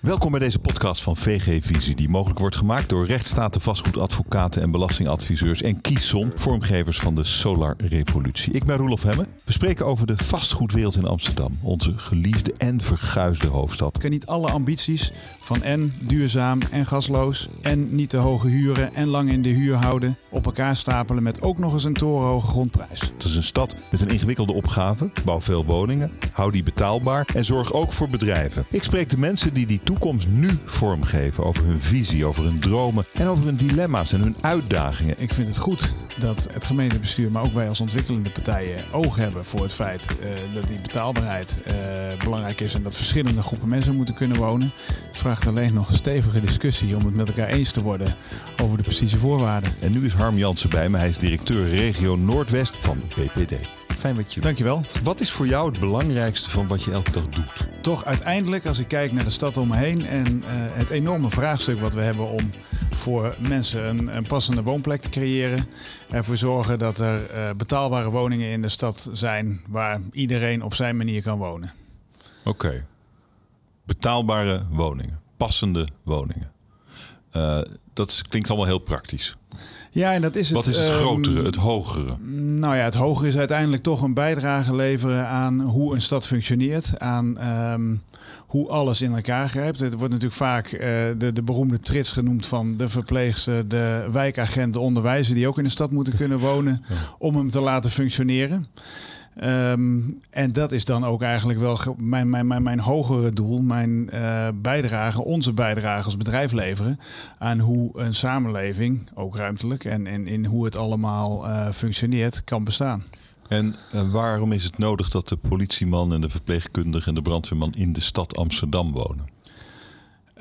Welkom bij deze podcast van VG Visie, die mogelijk wordt gemaakt door rechtsstaten, vastgoedadvocaten en belastingadviseurs en Kieson, vormgevers van de Solar Revolutie. Ik ben Roelof Hemme. We spreken over de vastgoedwereld in Amsterdam, onze geliefde en verguisde hoofdstad. Ik kan niet alle ambities van en duurzaam en gasloos en niet te hoge huren en lang in de huur houden op elkaar stapelen met ook nog eens een torenhoge grondprijs. Het is een stad met een ingewikkelde opgave. Bouw veel woningen, hou die betaalbaar en zorg ook voor bedrijven. Ik spreek de mensen die die toekomst nu vormgeven over hun visie, over hun dromen en over hun dilemma's en hun uitdagingen. Ik vind het goed dat het gemeentebestuur, maar ook wij als ontwikkelende partijen oog hebben voor het feit eh, dat die betaalbaarheid eh, belangrijk is en dat verschillende groepen mensen moeten kunnen wonen. Het vraagt alleen nog een stevige discussie om het met elkaar eens te worden over de precieze voorwaarden. En nu is Harm Jansen bij me. Hij is directeur regio Noordwest van BPD. Fijn met je. Dankjewel. Wat is voor jou het belangrijkste van wat je elke dag doet? Toch uiteindelijk, als ik kijk naar de stad om me heen en uh, het enorme vraagstuk wat we hebben om voor mensen een, een, passende woonplek te creëren. Ervoor zorgen dat er uh, betaalbare woningen in de stad zijn waar iedereen op zijn manier kan wonen. Oké. Okay. Betaalbare woningen, passende woningen. Uh, dat klinkt allemaal heel praktisch. Ja, en dat is het. Wat is het grotere, um, het hogere? Nou ja, het hogere is uiteindelijk toch een bijdrage leveren aan hoe een stad functioneert. Aan um, hoe alles in elkaar grijpt. Het wordt natuurlijk vaak uh, de, de beroemde trits genoemd van de verpleegster, de wijkagent, de onderwijzer die ook in de stad moeten kunnen wonen ja. om hem te laten functioneren. Um, en dat is dan ook eigenlijk wel mijn, mijn, mijn, mijn hogere doel, mijn uh, bijdrage, onze bijdrage als bedrijf leveren aan hoe een samenleving, ook ruimtelijk, en, en in hoe het allemaal uh, functioneert, kan bestaan. En uh, waarom is het nodig dat de politieman en de verpleegkundige en de brandweerman in de stad Amsterdam wonen?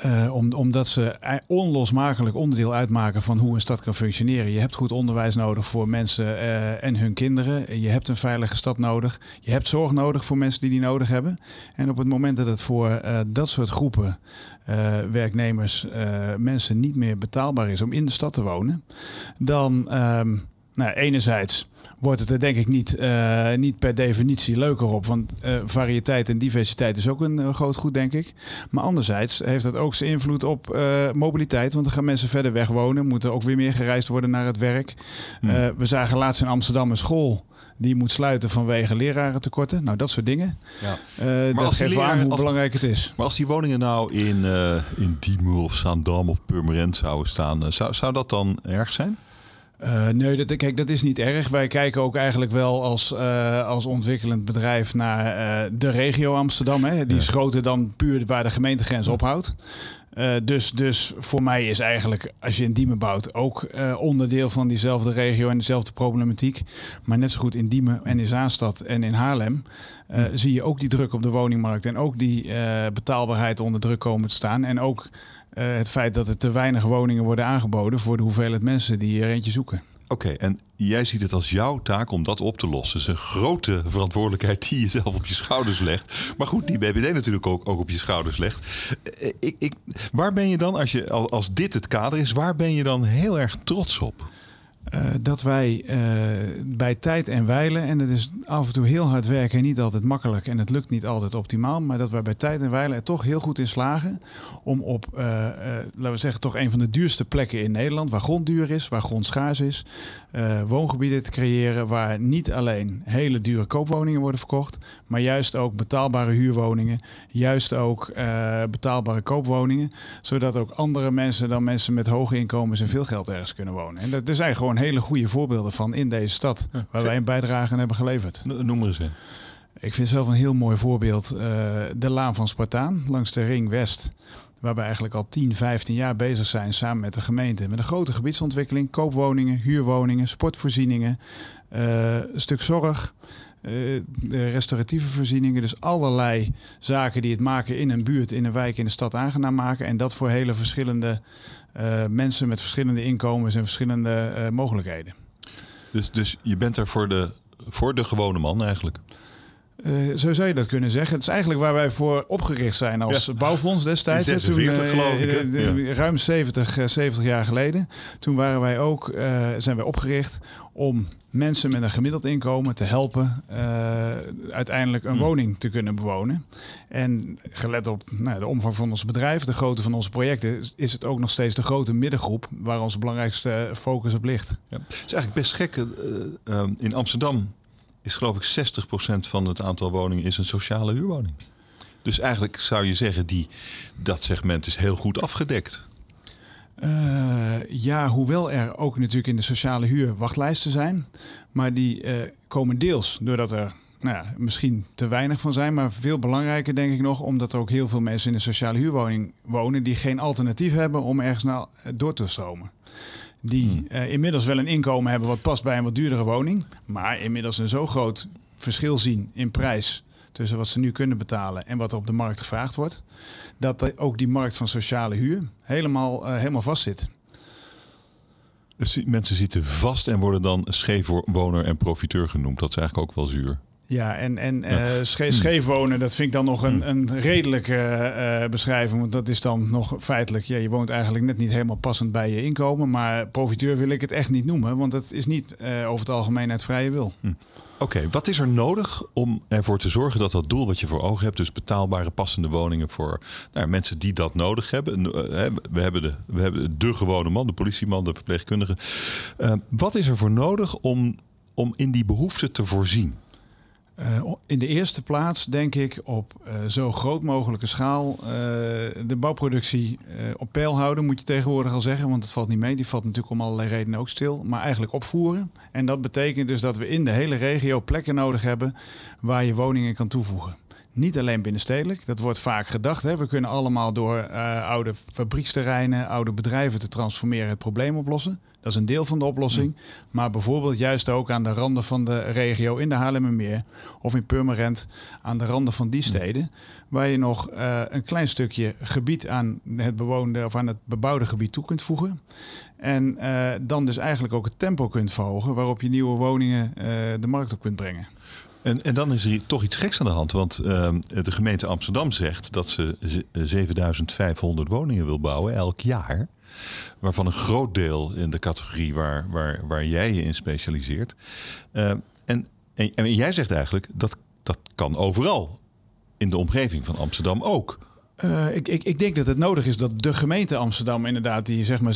Uh, om, omdat ze onlosmakelijk onderdeel uitmaken van hoe een stad kan functioneren. Je hebt goed onderwijs nodig voor mensen uh, en hun kinderen. Je hebt een veilige stad nodig. Je hebt zorg nodig voor mensen die die nodig hebben. En op het moment dat het voor uh, dat soort groepen werknemers, mensen niet meer betaalbaar is om in de stad te wonen, dan. Um, nou, enerzijds wordt het er denk ik niet, uh, niet per definitie leuker op. Want uh, variëteit en diversiteit is ook een uh, groot goed, denk ik. Maar anderzijds heeft dat ook zijn invloed op mobiliteit. Want dan gaan mensen verder weg wonen. Moeten ook weer meer gereisd worden naar het werk. Hmm. we zagen laatst in Amsterdam een school die moet sluiten vanwege lerarentekorten. Nou, dat soort dingen. Ja. Uh, dat geeft aan hoe belangrijk het is. Maar als die woningen nou in, uh, in Diemen of Zaandam of Purmerend zouden staan, uh, zou, zou dat dan erg zijn? Uh, nee, dat, kijk, dat is niet erg. Wij kijken ook eigenlijk wel als, uh, als ontwikkelend bedrijf naar uh, de regio Amsterdam. Hè. Die ja. is groter dan puur waar de gemeentegrens ophoudt. dus, dus voor mij is eigenlijk, als je in Diemen bouwt, ook onderdeel van diezelfde regio en dezelfde problematiek. Maar net zo goed in Diemen en in Zaanstad en in Haarlem zie je ook die druk op de woningmarkt. En ook die betaalbaarheid onder druk komen te staan. En ook het feit dat er te weinig woningen worden aangeboden voor de hoeveelheid mensen die er eentje zoeken. Oké, en jij ziet het als jouw taak om dat op te lossen. Het is een grote verantwoordelijkheid die je zelf op je schouders legt. Maar goed, die BBD natuurlijk ook, ook op je schouders legt. Ik, ik, waar ben je dan, als, je, als dit het kader is, waar ben je dan heel erg trots op? Uh, dat wij uh, bij tijd en wijlen, en dat is af en toe heel hard werken en niet altijd makkelijk en het lukt niet altijd optimaal, maar dat wij bij tijd en wijlen er toch heel goed in slagen om op, uh, laten we zeggen, toch een van de duurste plekken in Nederland, waar grond duur is, waar grond schaars is, woongebieden te creëren waar niet alleen hele dure koopwoningen worden verkocht, maar juist ook betaalbare huurwoningen, juist ook betaalbare koopwoningen, zodat ook andere mensen dan mensen met hoge inkomens en veel geld ergens kunnen wonen. En dat is eigenlijk gewoon hele goede voorbeelden van in deze stad. Ja, waar wij een bijdrage aan hebben geleverd. Noem maar eens in. Ik vind zelf een heel mooi voorbeeld uh, de Laan van Spartaan langs de Ring West. Waar we eigenlijk al 10, 15 jaar bezig zijn samen met de gemeente. Met een grote gebiedsontwikkeling, koopwoningen, huurwoningen, sportvoorzieningen, uh, een stuk zorg. Uh, de restauratieve voorzieningen. Dus allerlei zaken die het maken in een buurt, in een wijk, in de stad aangenaam maken. En dat voor hele verschillende mensen met verschillende inkomens en verschillende uh, mogelijkheden. Dus, dus je bent er voor de, voor de gewone man eigenlijk? Uh, zo zou je dat kunnen zeggen. Het is eigenlijk waar wij voor opgericht zijn als bouwfonds destijds. 46, toen, geloof ik. Uh, ruim 70, 70 jaar geleden. Toen waren wij ook, zijn wij opgericht om mensen met een gemiddeld inkomen te helpen uiteindelijk een hm. woning te kunnen bewonen. En gelet op nou, de omvang van ons bedrijf, de grootte van onze projecten, is het ook nog steeds de grote middengroep waar onze belangrijkste focus op ligt. Ja. Het is eigenlijk best gek. in Amsterdam is geloof ik 60% van het aantal woningen is een sociale huurwoning. Dus eigenlijk zou je zeggen, die, dat segment is heel goed afgedekt. Uh, ja, hoewel er ook natuurlijk in de sociale huur wachtlijsten zijn. Maar die uh, komen deels doordat er nou ja, misschien te weinig van zijn. Maar veel belangrijker denk ik nog, omdat er ook heel veel mensen in een sociale huurwoning wonen die geen alternatief hebben om ergens naar door te stromen die uh, inmiddels wel een inkomen hebben wat past bij een wat duurdere woning, maar inmiddels een zo groot verschil zien in prijs tussen wat ze nu kunnen betalen en wat er op de markt gevraagd wordt, dat ook die markt van sociale huur helemaal, uh, helemaal vast zit. Mensen zitten vast en worden dan scheefwoner en profiteur genoemd. Dat is eigenlijk ook wel zuur. Ja, en, en ja. Uh, scheef wonen, dat vind ik dan nog een, een redelijke uh, beschrijving. Want dat is dan nog feitelijk, ja, je woont eigenlijk net niet helemaal passend bij je inkomen. Maar profiteur wil ik het echt niet noemen, want dat is niet uh, over het algemeen uit vrije wil. Hm. Oké, wat is er nodig om ervoor te zorgen dat dat doel wat je voor ogen hebt, dus betaalbare passende woningen voor nou, mensen die dat nodig hebben. We hebben de, we hebben de gewone man, de politieman, de verpleegkundige. wat is er voor nodig om, om in die behoefte te voorzien? Uh, in de eerste plaats denk ik op uh, zo groot mogelijke schaal uh, de bouwproductie op peil houden, moet je tegenwoordig al zeggen, want het valt niet mee. Die valt natuurlijk om allerlei redenen ook stil, maar eigenlijk opvoeren. En dat betekent dus dat we in de hele regio plekken nodig hebben waar je woningen kan toevoegen. Niet alleen binnenstedelijk, dat wordt vaak gedacht. Hè. We kunnen allemaal door oude fabrieksterreinen, oude bedrijven te transformeren het probleem oplossen. Dat is een deel van de oplossing. Maar bijvoorbeeld juist ook aan de randen van de regio in de Haarlemmermeer of in Purmerend aan de randen van die steden, waar je nog uh, een klein stukje gebied aan het bewoonde of aan het bebouwde gebied toe kunt voegen. En uh, dan dus eigenlijk ook het tempo kunt verhogen waarop je nieuwe woningen uh, de markt op kunt brengen. En, en dan is er toch iets geks aan de hand. Want uh, de gemeente Amsterdam zegt dat ze 7500 woningen wil bouwen elk jaar. Waarvan een groot deel in de categorie waar, waar, waar jij je in specialiseert. Uh, en, en, en jij zegt eigenlijk dat dat kan overal in de omgeving van Amsterdam ook. Uh, ik, ik, ik, denk dat het nodig is dat de gemeente Amsterdam inderdaad die zeg maar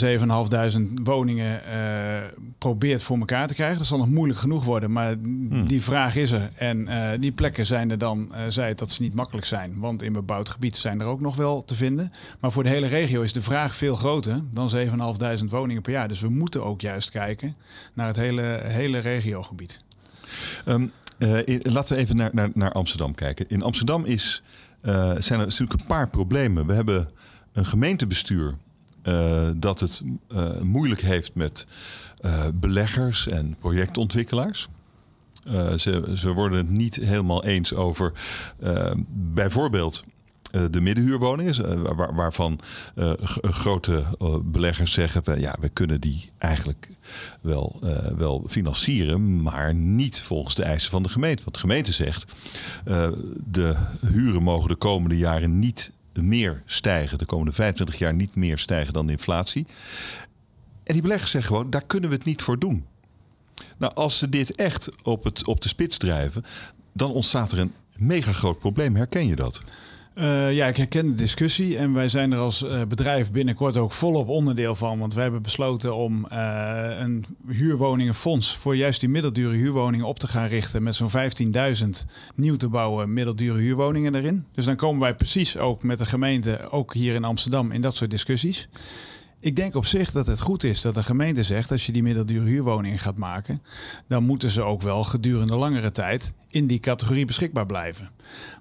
7.500 woningen uh, probeert voor elkaar te krijgen. Dat zal nog moeilijk genoeg worden, maar hmm. die vraag is er. En uh, die plekken zijn er dan, zei het dat ze niet makkelijk zijn. Want in bebouwd gebied zijn er ook nog wel te vinden. Maar voor de hele regio is de vraag veel groter dan 7.500 woningen per jaar. Dus we moeten ook juist kijken naar het hele, hele regiogebied. Um, laten we even naar, naar, naar Amsterdam kijken. In Amsterdam is uh, zijn er natuurlijk een paar problemen. We hebben een gemeentebestuur uh, dat het moeilijk heeft met beleggers en projectontwikkelaars. ze, ze worden het niet helemaal eens over bijvoorbeeld de middenhuurwoningen, waar, waarvan uh, grote beleggers zeggen: ja, we kunnen die eigenlijk wel, wel financieren, maar niet volgens de eisen van de gemeente. Want de gemeente zegt: de huren mogen de komende jaren niet meer stijgen, de komende 25 jaar niet meer stijgen dan de inflatie. En die beleggers zeggen gewoon: daar kunnen we het niet voor doen. Nou, als ze dit echt op, het, op de spits drijven, dan ontstaat er een mega groot probleem. Herken je dat? Uh, ja, ik herken de discussie en wij zijn er als uh, bedrijf binnenkort ook volop onderdeel van. Want wij hebben besloten om uh, een huurwoningenfonds voor juist die middeldure huurwoningen op te gaan richten. Met zo'n 15.000 nieuw te bouwen middeldure huurwoningen erin. Dus dan komen wij precies ook met de gemeente, ook hier in Amsterdam, in dat soort discussies. Ik denk op zich dat het goed is dat de gemeente zegt: als je die middeldure huurwoningen gaat maken, dan moeten ze ook wel gedurende langere tijd in die categorie beschikbaar blijven.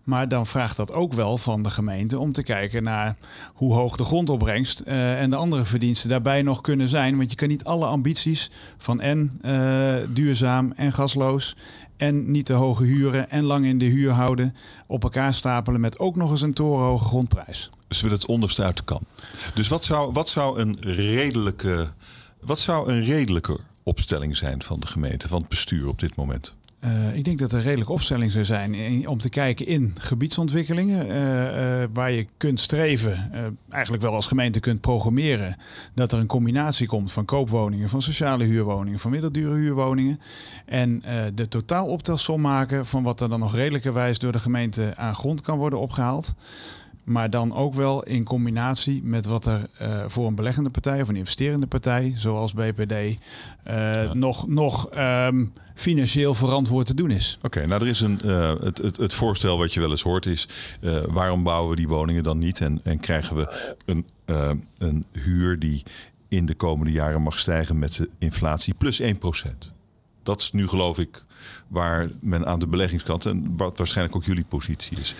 Maar dan vraagt dat ook wel van de gemeente om te kijken naar hoe hoog de grondopbrengst uh, en de andere verdiensten daarbij nog kunnen zijn. Want je kan niet alle ambities van en uh, duurzaam en gasloos en niet te hoge huren en lang in de huur houden op elkaar stapelen met ook nog eens een torenhoge grondprijs. Dus willen het onderste uit de kan. Dus wat zou, wat zou een redelijke wat zou een redelijke opstelling zijn van de gemeente, van het bestuur op dit moment? Uh, ik denk dat er een redelijke opstelling zou zijn om te kijken in gebiedsontwikkelingen, uh, uh, waar je kunt streven, eigenlijk wel als gemeente kunt programmeren, dat er een combinatie komt van koopwoningen, van sociale huurwoningen, van middeldure huurwoningen. En de totaaloptelsom maken van wat er dan nog redelijkerwijs door de gemeente aan grond kan worden opgehaald. Maar dan ook wel in combinatie met wat er uh, voor een beleggende partij of een investerende partij, zoals BPD, uh, ja. nog, nog um, financieel verantwoord te doen is. Oké, okay, nou er is een, uh, het, het, het, voorstel wat je wel eens hoort is, waarom bouwen we die woningen dan niet en, en krijgen we een, een huur die in de komende jaren mag stijgen met de inflatie plus 1%. Dat is nu geloof ik waar men aan de beleggingskant en wat waarschijnlijk ook jullie positie is.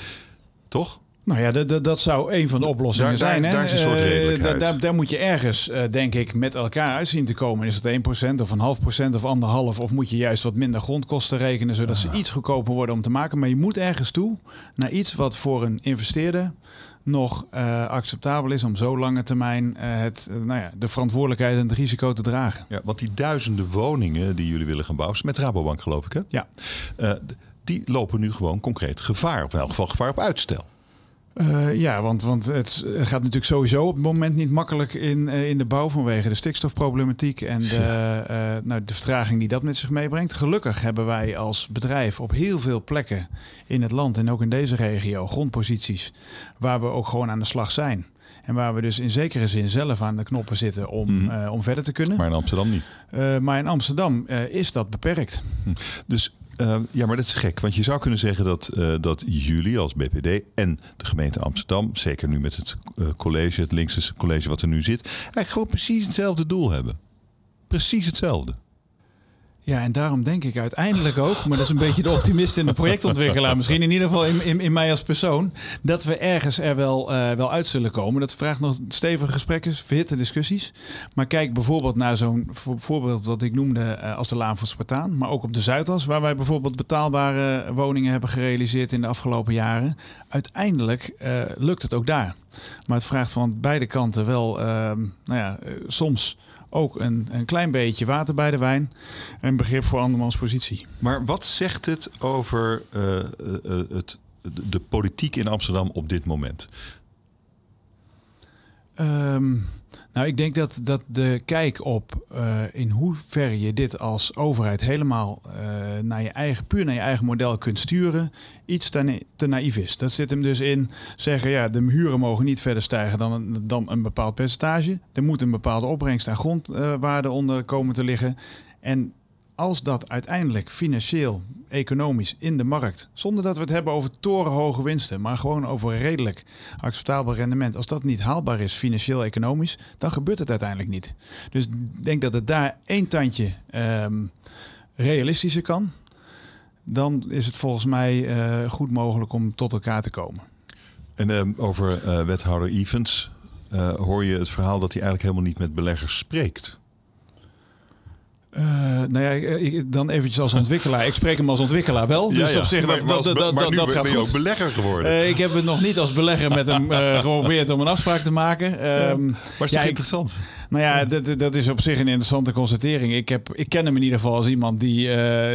Toch? Nou ja, dat, dat zou een van de oplossingen daar, zijn. Daar, daar is een soort redelijkheid. Uh, daar, daar, moet je ergens, uh, denk ik, met elkaar uitzien te komen. Is het 1% of een half procent of anderhalf? Of moet je juist wat minder grondkosten rekenen, zodat ze iets goedkoper worden om te maken? Maar je moet ergens toe naar iets wat voor een investeerder nog uh, acceptabel is om zo lange termijn het, nou ja, de verantwoordelijkheid en het risico te dragen. Ja, want die duizenden woningen die jullie willen gaan bouwen, met Rabobank geloof ik hè? Ja. die lopen nu gewoon concreet gevaar, of in elk geval gevaar op uitstel. Uh, ja, want, want het gaat natuurlijk sowieso op het moment niet makkelijk in, uh, in de bouw vanwege de stikstofproblematiek en de, uh, nou, de vertraging die dat met zich meebrengt. Gelukkig hebben wij als bedrijf op heel veel plekken in het land en ook in deze regio grondposities waar we ook gewoon aan de slag zijn. En waar we dus in zekere zin zelf aan de knoppen zitten om, mm. uh, om verder te kunnen. Maar in Amsterdam niet. Uh, maar in Amsterdam uh, is dat beperkt. Dus uh, ja, maar dat is gek. Want je zou kunnen zeggen dat, uh, dat jullie als BPD en de gemeente Amsterdam, zeker nu met het uh, college, het linkse college wat er nu zit, eigenlijk gewoon precies hetzelfde doel hebben. Precies hetzelfde. Ja, en daarom denk ik uiteindelijk ook, maar dat is een beetje de optimist in de projectontwikkelaar, misschien in ieder geval in, in, in mij als persoon, dat we ergens er wel, uh, wel uit zullen komen. Dat vraagt nog stevige gesprekken, verhitte discussies. Maar kijk bijvoorbeeld naar zo'n voorbeeld wat ik noemde uh, als de Laan van Spartaan, maar ook op de Zuidas, waar wij bijvoorbeeld betaalbare woningen hebben gerealiseerd in de afgelopen jaren. Uiteindelijk uh, lukt het ook daar. Maar het vraagt van beide kanten wel, nou ja, soms ook een, een klein beetje water bij de wijn en begrip voor andermans positie. Maar wat zegt het over uh, uh, het, de politiek in Amsterdam op dit moment? Um, nou, ik denk dat, dat de kijk op uh, in hoeverre je dit als overheid helemaal uh, naar je eigen, puur naar je eigen model kunt sturen, iets te, te naïef is. Dat zit hem dus in zeggen, ja, de huren mogen niet verder stijgen dan een, dan een bepaald percentage. Er moet een bepaalde opbrengst aan grondwaarde onder komen te liggen. En als dat uiteindelijk financieel, economisch in de markt, zonder dat we het hebben over torenhoge winsten, maar gewoon over redelijk acceptabel rendement, als dat niet haalbaar is financieel, economisch, dan gebeurt het uiteindelijk niet. Dus ik denk dat het daar één tandje um, realistischer kan. Dan is het volgens mij uh, goed mogelijk om tot elkaar te komen. En uh, over uh, wethouder Evans hoor je het verhaal dat hij eigenlijk helemaal niet met beleggers spreekt. Uh, nou ja, dan eventjes als ontwikkelaar. Ik spreek hem als ontwikkelaar wel. Dus ja, ja. op zich, maar, dat, dat, dat, maar nu dat gaat ben je goed. ook belegger geworden. Uh, ik heb het nog niet als belegger met hem uh, geprobeerd om een afspraak te maken. Um, maar is ja, interessant? Nou ja, dat, dat is op zich een interessante constatering. Ik, heb, ik ken hem in ieder geval als iemand die,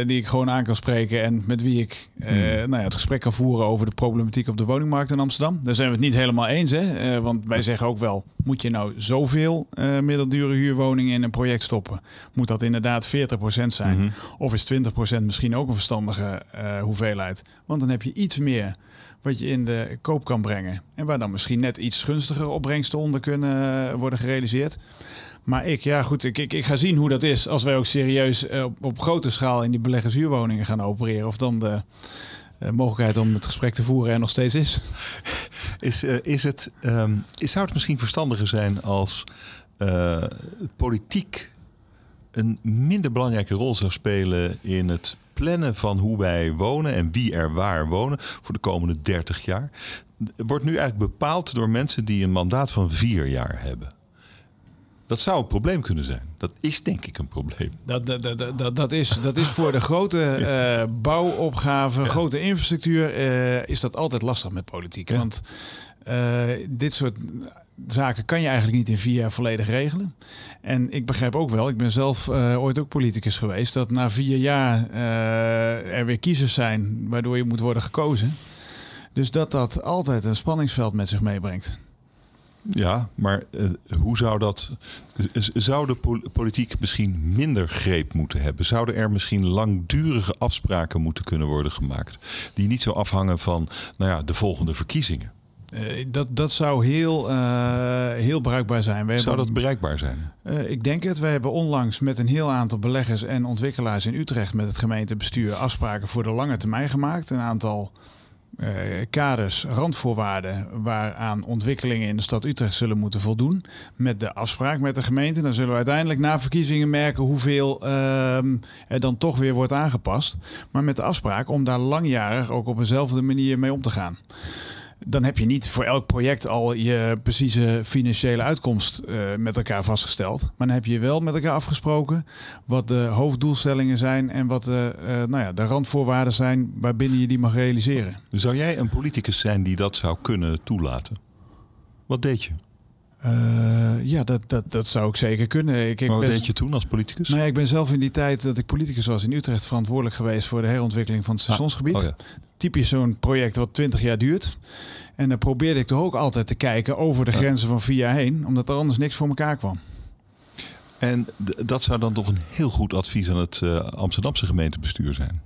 die ik gewoon aan kan spreken... en met wie ik hmm. nou ja, het gesprek kan voeren over de problematiek op de woningmarkt in Amsterdam. Daar zijn we het niet helemaal eens. Hè? want wij zeggen ook wel, moet je nou zoveel middeldure huurwoningen in een project stoppen? Moet dat inderdaad inderdaad 40% zijn? Mm -hmm. Of is 20% misschien ook een verstandige hoeveelheid? Want dan heb je iets meer wat je in de koop kan brengen. En waar dan misschien net iets gunstigere opbrengsten onder kunnen worden gerealiseerd. Maar ik, ja goed, ik, ik, ik ga zien hoe dat is als wij ook serieus uh, op, op grote schaal in die beleggershuurwoningen gaan opereren. Of dan de uh, mogelijkheid om het gesprek te voeren er nog steeds is. Is, uh, is het, um, is, zou het misschien verstandiger zijn als politiek een minder belangrijke rol zou spelen in het plannen van hoe wij wonen en wie er waar wonen voor de komende 30 jaar, wordt nu eigenlijk bepaald door mensen die een mandaat van vier jaar hebben. Dat zou een probleem kunnen zijn. Dat is denk ik een probleem. Dat, dat, dat, dat, dat, is, dat is voor de grote uh, bouwopgaven, ja. grote infrastructuur, uh, is dat altijd lastig met politiek. Ja. Want uh, dit soort zaken kan je eigenlijk niet in vier jaar volledig regelen. En ik begrijp ook wel, ik ben zelf uh, ooit ook politicus geweest, dat na vier jaar uh, er weer kiezers zijn waardoor je moet worden gekozen. Dus dat dat altijd een spanningsveld met zich meebrengt. Ja, maar uh, hoe zou dat. Zou de politiek misschien minder greep moeten hebben? Zouden er misschien langdurige afspraken moeten kunnen worden gemaakt? Die niet zo afhangen van nou ja, de volgende verkiezingen? Uh, dat, dat zou heel, uh, heel bruikbaar zijn. We zou dat bereikbaar zijn? Uh, ik denk het. We hebben onlangs met een heel aantal beleggers en ontwikkelaars in Utrecht met het gemeentebestuur afspraken voor de lange termijn gemaakt. Een aantal uh, kaders, randvoorwaarden waaraan ontwikkelingen in de stad Utrecht zullen moeten voldoen. Met de afspraak met de gemeente. Dan zullen we uiteindelijk na verkiezingen merken hoeveel uh, er dan toch weer wordt aangepast. Maar met de afspraak om daar langjarig ook op dezelfde manier mee om te gaan dan heb je niet voor elk project al je precieze financiële uitkomst uh, met elkaar vastgesteld. Maar dan heb je wel met elkaar afgesproken wat de hoofddoelstellingen zijn en wat de, uh, nou ja, de randvoorwaarden zijn waarbinnen je die mag realiseren. Zou jij een politicus zijn die dat zou kunnen toelaten? Wat deed je? Uh, ja, dat, dat, dat zou ik zeker kunnen. Ik, ik wat deed je toen als politicus? Nou ja, ik ben zelf in die tijd dat ik politicus was in Utrecht verantwoordelijk geweest voor de herontwikkeling van het ah, stationsgebied. Ah, oh ja typisch zo'n project wat 20 jaar duurt. En dan probeerde ik toch ook altijd te kijken over de grenzen van vier jaar heen, omdat er anders niks voor elkaar kwam. En dat zou dan toch een heel goed advies aan het uh, Amsterdamse gemeentebestuur zijn?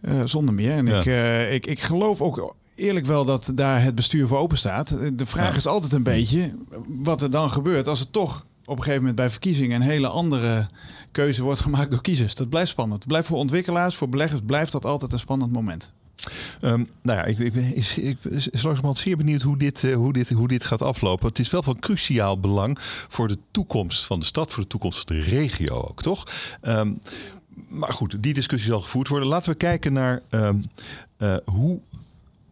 Uh, zonder meer. En ik, uh, ik, ik geloof ook eerlijk wel dat daar het bestuur voor open staat. De vraag ja. is altijd een beetje wat er dan gebeurt als het toch op een gegeven moment bij verkiezingen een hele andere keuze wordt gemaakt door kiezers. Dat blijft spannend. Blijft voor ontwikkelaars, voor beleggers blijft dat altijd een spannend moment. Um, nou ja, ik, ik, ben, ik, ik ben langzamerhand zeer benieuwd hoe dit, uh, hoe, dit, hoe dit gaat aflopen. Het is wel van cruciaal belang voor de toekomst van de stad, voor de toekomst van de regio ook, toch? Um, maar goed, die discussie zal gevoerd worden. Laten we kijken naar um, uh, hoe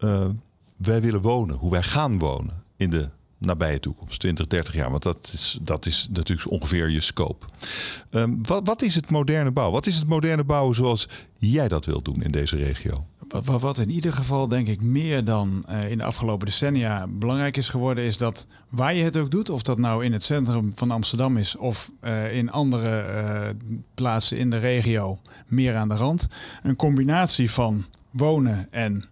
uh, wij willen wonen, hoe wij gaan wonen in de nabije toekomst, 20, 30 jaar. Want dat is, dat is natuurlijk ongeveer je scope. Um, wat, wat is het moderne bouwen? Wat is het moderne bouwen zoals jij dat wilt doen in deze regio? Wat in ieder geval denk ik meer dan uh, in de afgelopen decennia belangrijk is geworden, is dat waar je het ook doet, of dat nou in het centrum van Amsterdam is of uh, in andere plaatsen in de regio, meer aan de rand, een combinatie van wonen en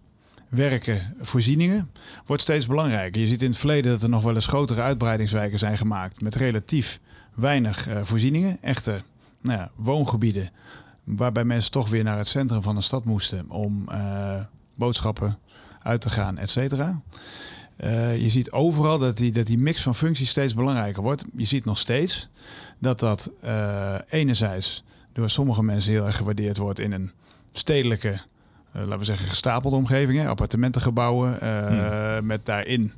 werken, voorzieningen, wordt steeds belangrijker. Je ziet in het verleden dat er nog wel eens grotere uitbreidingswijken zijn gemaakt met relatief weinig uh, voorzieningen, echte nou ja, woongebieden, waarbij mensen toch weer naar het centrum van de stad moesten om uh, boodschappen uit te gaan, et cetera. Uh, je ziet overal dat die, dat die mix van functies steeds belangrijker wordt. Je ziet nog steeds dat dat enerzijds door sommige mensen heel erg gewaardeerd wordt in een stedelijke laten we zeggen, gestapelde omgevingen, appartementengebouwen uh, hmm. met daarin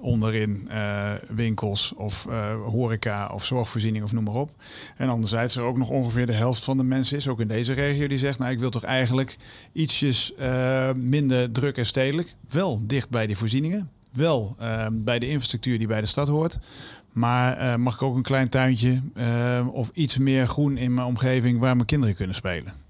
onderin uh, winkels of horeca of zorgvoorziening of noem maar op. En anderzijds er ook nog ongeveer de helft van de mensen is, ook in deze regio, die zegt, nou ik wil toch eigenlijk ietsjes minder druk en stedelijk, wel dicht bij die voorzieningen, wel bij de infrastructuur die bij de stad hoort. Maar mag ik ook een klein tuintje of iets meer groen in mijn omgeving waar mijn kinderen kunnen spelen?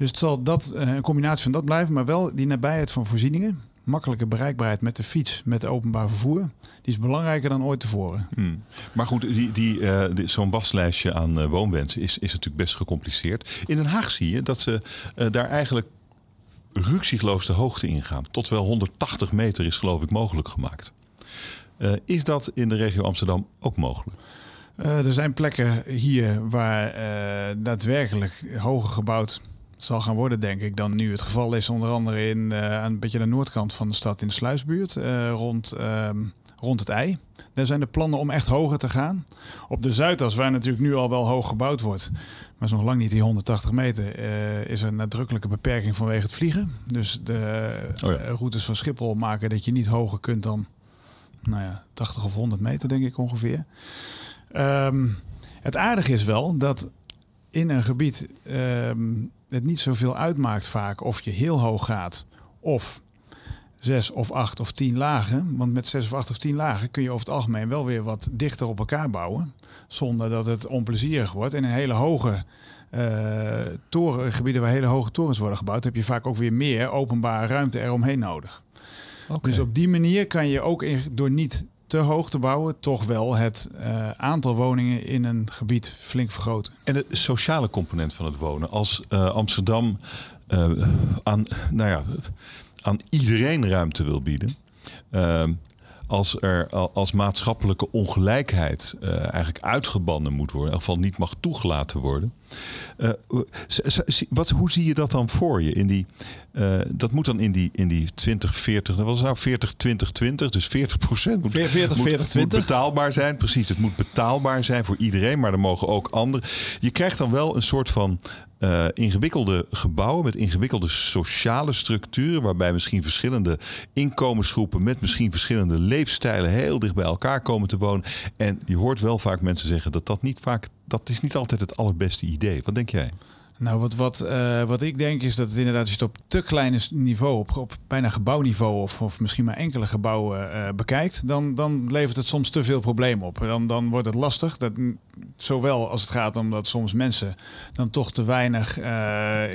Dus het zal dat, eh, een combinatie van dat blijven, maar wel die nabijheid van voorzieningen. Makkelijke bereikbaarheid met de fiets, met openbaar vervoer. Die is belangrijker dan ooit tevoren. Hmm. Maar goed, die, die, uh, die zo'n waslijstje aan uh, woonwensen is, is natuurlijk best gecompliceerd. In Den Haag zie je dat ze uh, daar eigenlijk ruksigloos de hoogte ingaan. Tot wel 180 meter is geloof ik mogelijk gemaakt. is dat in de regio Amsterdam ook mogelijk? er zijn plekken hier waar daadwerkelijk hoger gebouwd zal gaan worden, denk ik, dan nu het geval is. Onder andere in, uh, aan een beetje de noordkant van de stad in de Sluisbuurt, uh, rond, uh, rond het ei. Daar zijn de plannen om echt hoger te gaan. Op de Zuidas, waar natuurlijk nu al wel hoog gebouwd wordt, maar is nog lang niet die 180 meter, uh, is er een nadrukkelijke beperking vanwege het vliegen. Dus de oh ja. routes van Schiphol maken dat je niet hoger kunt dan nou ja, 80 of 100 meter, denk ik ongeveer. Um, het aardige is wel dat in een gebied um, het niet zoveel uitmaakt vaak of je heel hoog gaat of zes of acht of tien lagen. Want met zes of acht of tien lagen kun je over het algemeen wel weer wat dichter op elkaar bouwen. Zonder dat het onplezierig wordt. En in hele hoge uh, torengebieden waar hele hoge torens worden gebouwd, heb je vaak ook weer meer openbare ruimte eromheen nodig. Okay. Dus op die manier kan je ook door niet te hoog te bouwen, toch wel het uh, aantal woningen in een gebied flink vergroten. En de sociale component van het wonen. Als uh, Amsterdam uh, aan, nou ja, aan iedereen ruimte wil bieden. Als er als maatschappelijke ongelijkheid eigenlijk uitgebannen moet worden, in ieder geval niet mag toegelaten worden. wat, hoe zie je dat dan voor je? In die, dat moet dan in die, in die 2040, dat was nou 40, 20, 20, dus 40 procent moet, 40, 40, 20. moet betaalbaar zijn. Precies, het moet betaalbaar zijn voor iedereen, maar er mogen ook anderen. Je krijgt dan wel een soort van uh, ingewikkelde gebouwen met ingewikkelde sociale structuren, waarbij misschien verschillende inkomensgroepen met misschien verschillende leefstijlen heel dicht bij elkaar komen te wonen. En je hoort wel vaak mensen zeggen dat dat niet vaak, dat is niet altijd het allerbeste idee. Wat denk jij? Nou, wat, wat, uh, wat ik denk is dat het inderdaad, als je het op te kleine niveau, op, op bijna gebouwniveau of, of misschien maar enkele gebouwen uh, bekijkt, dan, dan levert het soms te veel problemen op. Dan, dan wordt het lastig. Dat, zowel als het gaat om dat soms mensen dan toch te weinig uh,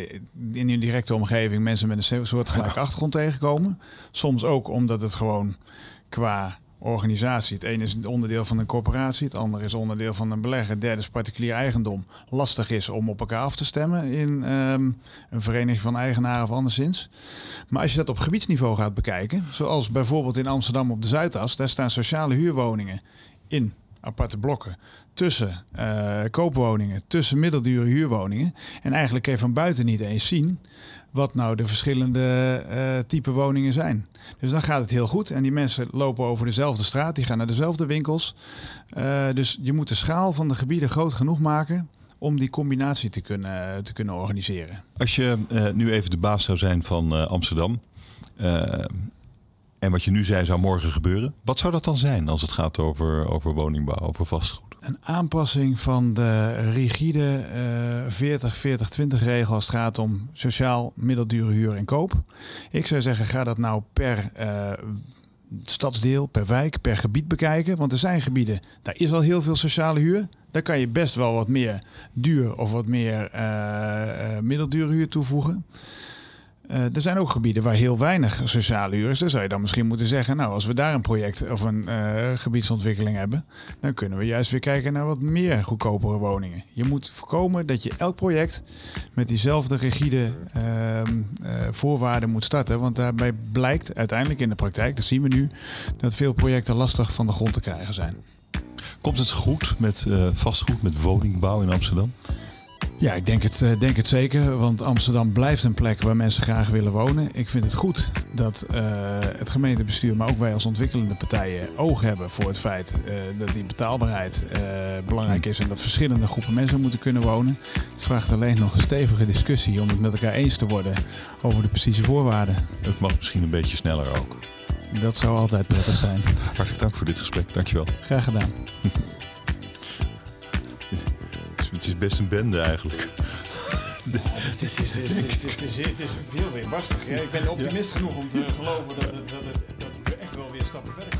in hun directe omgeving mensen met een soortgelijke achtergrond tegenkomen. Soms ook omdat het gewoon qua organisatie. Het ene is onderdeel van een corporatie, het andere is onderdeel van een belegger, het derde is particulier eigendom. Lastig is om op elkaar af te stemmen in um, een vereniging van eigenaren of anderszins. Maar als je dat op gebiedsniveau gaat bekijken, zoals bijvoorbeeld in Amsterdam op de Zuidas, daar staan sociale huurwoningen in aparte blokken tussen uh, koopwoningen, tussen middeldure huurwoningen. En eigenlijk kun je van buiten niet eens zien wat nou de verschillende uh, type woningen zijn. Dus dan gaat het heel goed. En die mensen lopen over dezelfde straat, die gaan naar dezelfde winkels. Uh, dus je moet de schaal van de gebieden groot genoeg maken om die combinatie te kunnen, te kunnen organiseren. Als je uh, nu even de baas zou zijn van Amsterdam. en wat je nu zei zou morgen gebeuren. Wat zou dat dan zijn als het gaat over, over woningbouw, over vastgoed? Een aanpassing van de rigide uh, 40-40-20 regel als het gaat om sociaal middeldure huur en koop. Ik zou zeggen, ga dat nou per uh, stadsdeel, per wijk, per gebied bekijken. Want er zijn gebieden, daar is al heel veel sociale huur. Daar kan je best wel wat meer duur of wat meer uh, middeldure huur toevoegen. Uh, er zijn ook gebieden waar heel weinig sociale huur is. Dan zou je dan misschien moeten zeggen, nou, als we daar een project of een uh, gebiedsontwikkeling hebben, dan kunnen we juist weer kijken naar wat meer goedkopere woningen. Je moet voorkomen dat je elk project met diezelfde rigide uh, voorwaarden moet starten. Want daarbij blijkt uiteindelijk in de praktijk, dat zien we nu, dat veel projecten lastig van de grond te krijgen zijn. Komt het goed met vastgoed, met woningbouw in Amsterdam? Ja, ik denk het, eh, denk het zeker. Want Amsterdam blijft een plek waar mensen graag willen wonen. Ik vind het goed dat uh, het gemeentebestuur, maar ook wij als ontwikkelende partijen, oog hebben voor het feit uh, dat die betaalbaarheid uh, belangrijk is en dat verschillende groepen mensen moeten kunnen wonen. Het vraagt alleen nog een stevige discussie om het met elkaar eens te worden over de precieze voorwaarden. Het mag misschien een beetje sneller ook. Dat zou altijd prettig zijn. Hartelijk dank voor dit gesprek. Dankjewel. Graag gedaan. Het is best een bende eigenlijk. Het is, is, is, is, is veel weerbarstig. Ja, ik ben optimist genoeg om te geloven dat, het, dat, het, dat we echt wel weer stappen verder.